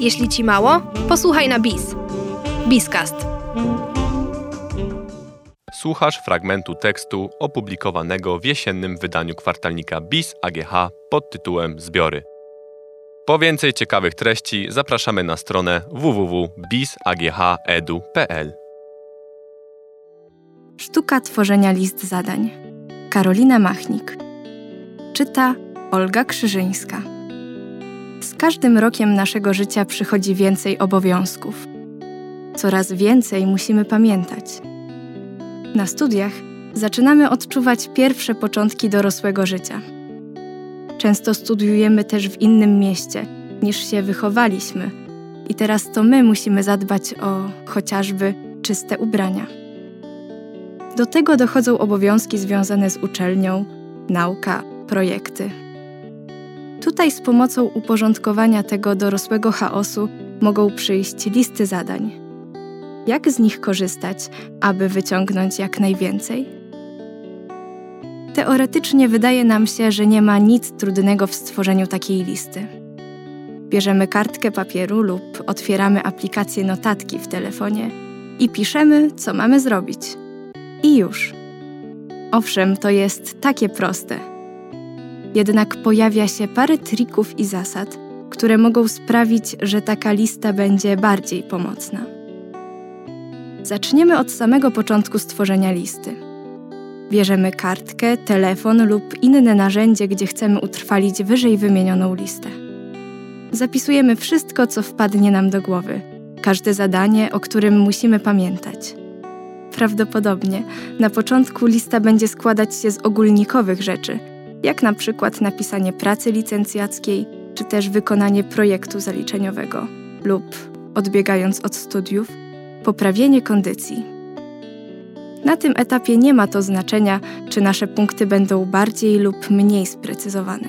Jeśli ci mało, posłuchaj na BIS. BIScast. Słuchasz fragmentu tekstu opublikowanego w jesiennym wydaniu kwartalnika BIS AGH pod tytułem Zbiory. Po więcej ciekawych treści zapraszamy na stronę www.bisaghedu.pl. Sztuka tworzenia list zadań. Karolina Machnik. Czyta Olga Krzyżyńska. Każdym rokiem naszego życia przychodzi więcej obowiązków. Coraz więcej musimy pamiętać. Na studiach zaczynamy odczuwać pierwsze początki dorosłego życia. Często studiujemy też w innym mieście niż się wychowaliśmy, i teraz to my musimy zadbać o chociażby czyste ubrania. Do tego dochodzą obowiązki związane z uczelnią, nauka, projekty. Tutaj z pomocą uporządkowania tego dorosłego chaosu mogą przyjść listy zadań. Jak z nich korzystać, aby wyciągnąć jak najwięcej? Teoretycznie wydaje nam się, że nie ma nic trudnego w stworzeniu takiej listy. Bierzemy kartkę papieru lub otwieramy aplikację notatki w telefonie i piszemy, co mamy zrobić. I już. Owszem, to jest takie proste. Jednak pojawia się parę trików i zasad, które mogą sprawić, że taka lista będzie bardziej pomocna. Zaczniemy od samego początku stworzenia listy. Bierzemy kartkę, telefon lub inne narzędzie, gdzie chcemy utrwalić wyżej wymienioną listę. Zapisujemy wszystko, co wpadnie nam do głowy, każde zadanie, o którym musimy pamiętać. Prawdopodobnie na początku lista będzie składać się z ogólnikowych rzeczy, jak na przykład napisanie pracy licencjackiej, czy też wykonanie projektu zaliczeniowego, lub, odbiegając od studiów, poprawienie kondycji. Na tym etapie nie ma to znaczenia, czy nasze punkty będą bardziej lub mniej sprecyzowane.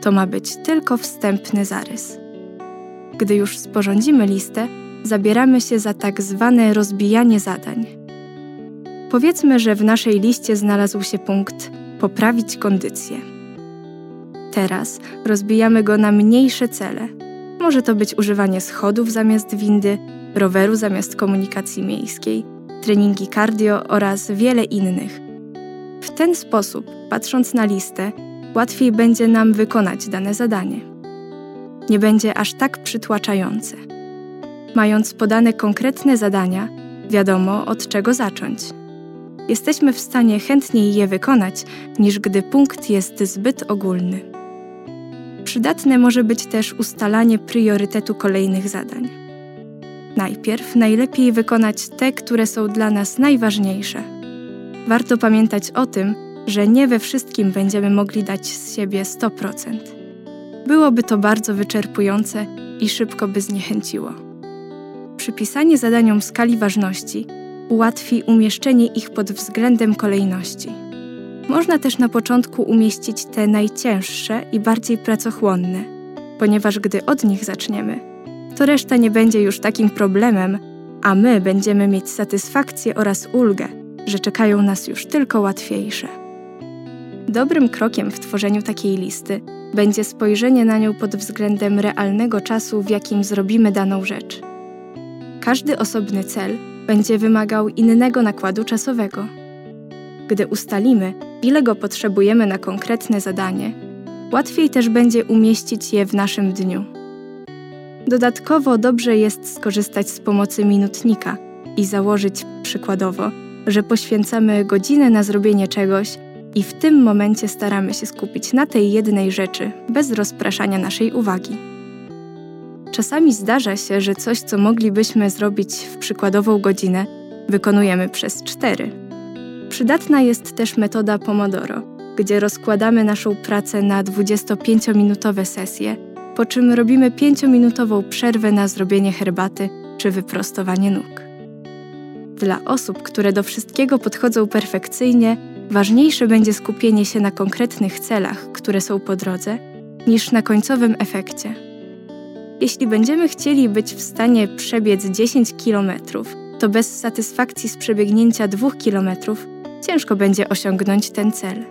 To ma być tylko wstępny zarys. Gdy już sporządzimy listę, zabieramy się za tak zwane rozbijanie zadań. Powiedzmy, że w naszej liście znalazł się punkt poprawić kondycję. Teraz rozbijamy go na mniejsze cele. Może to być używanie schodów zamiast windy, roweru zamiast komunikacji miejskiej, treningi cardio oraz wiele innych. W ten sposób, patrząc na listę, łatwiej będzie nam wykonać dane zadanie. Nie będzie aż tak przytłaczające. Mając podane konkretne zadania, wiadomo od czego zacząć. Jesteśmy w stanie chętniej je wykonać, niż gdy punkt jest zbyt ogólny. Przydatne może być też ustalanie priorytetu kolejnych zadań. Najpierw najlepiej wykonać te, które są dla nas najważniejsze. Warto pamiętać o tym, że nie we wszystkim będziemy mogli dać z siebie 100%. Byłoby to bardzo wyczerpujące i szybko by zniechęciło. Przypisanie zadaniom skali ważności ułatwi umieszczenie ich pod względem kolejności. Można też na początku umieścić te najcięższe i bardziej pracochłonne, ponieważ gdy od nich zaczniemy, to reszta nie będzie już takim problemem, a my będziemy mieć satysfakcję oraz ulgę, że czekają nas już tylko łatwiejsze. Dobrym krokiem w tworzeniu takiej listy będzie spojrzenie na nią pod względem realnego czasu, w jakim zrobimy daną rzecz. Każdy osobny cel będzie wymagał innego nakładu czasowego. Gdy ustalimy, ile go potrzebujemy na konkretne zadanie, łatwiej też będzie umieścić je w naszym dniu. Dodatkowo dobrze jest skorzystać z pomocy minutnika i założyć przykładowo, że poświęcamy godzinę na zrobienie czegoś i w tym momencie staramy się skupić na tej jednej rzeczy, bez rozpraszania naszej uwagi. Czasami zdarza się, że coś, co moglibyśmy zrobić w przykładową godzinę, wykonujemy przez cztery. Przydatna jest też metoda Pomodoro, gdzie rozkładamy naszą pracę na 25-minutowe sesje, po czym robimy 5-minutową przerwę na zrobienie herbaty czy wyprostowanie nóg. Dla osób, które do wszystkiego podchodzą perfekcyjnie, ważniejsze będzie skupienie się na konkretnych celach, które są po drodze, niż na końcowym efekcie. Jeśli będziemy chcieli być w stanie przebiec 10 km, to bez satysfakcji z przebiegnięcia 2 km ciężko będzie osiągnąć ten cel.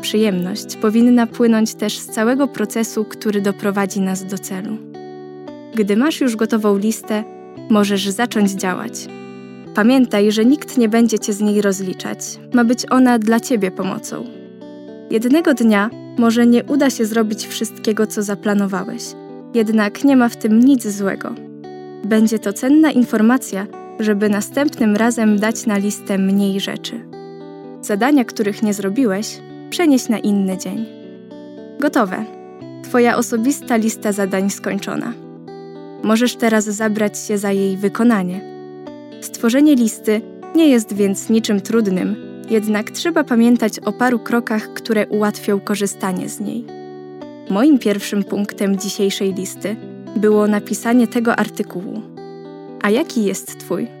Przyjemność powinna płynąć też z całego procesu, który doprowadzi nas do celu. Gdy masz już gotową listę, możesz zacząć działać. Pamiętaj, że nikt nie będzie cię z niej rozliczać. Ma być ona dla ciebie pomocą. Jednego dnia może nie uda się zrobić wszystkiego, co zaplanowałeś, jednak nie ma w tym nic złego. Będzie to cenna informacja, żeby następnym razem dać na listę mniej rzeczy. Zadania, których nie zrobiłeś, przenieś na inny dzień. Gotowe. Twoja osobista lista zadań skończona. Możesz teraz zabrać się za jej wykonanie. Stworzenie listy nie jest więc niczym trudnym, jednak trzeba pamiętać o paru krokach, które ułatwią korzystanie z niej. Moim pierwszym punktem dzisiejszej listy było napisanie tego artykułu. A jaki jest Twój?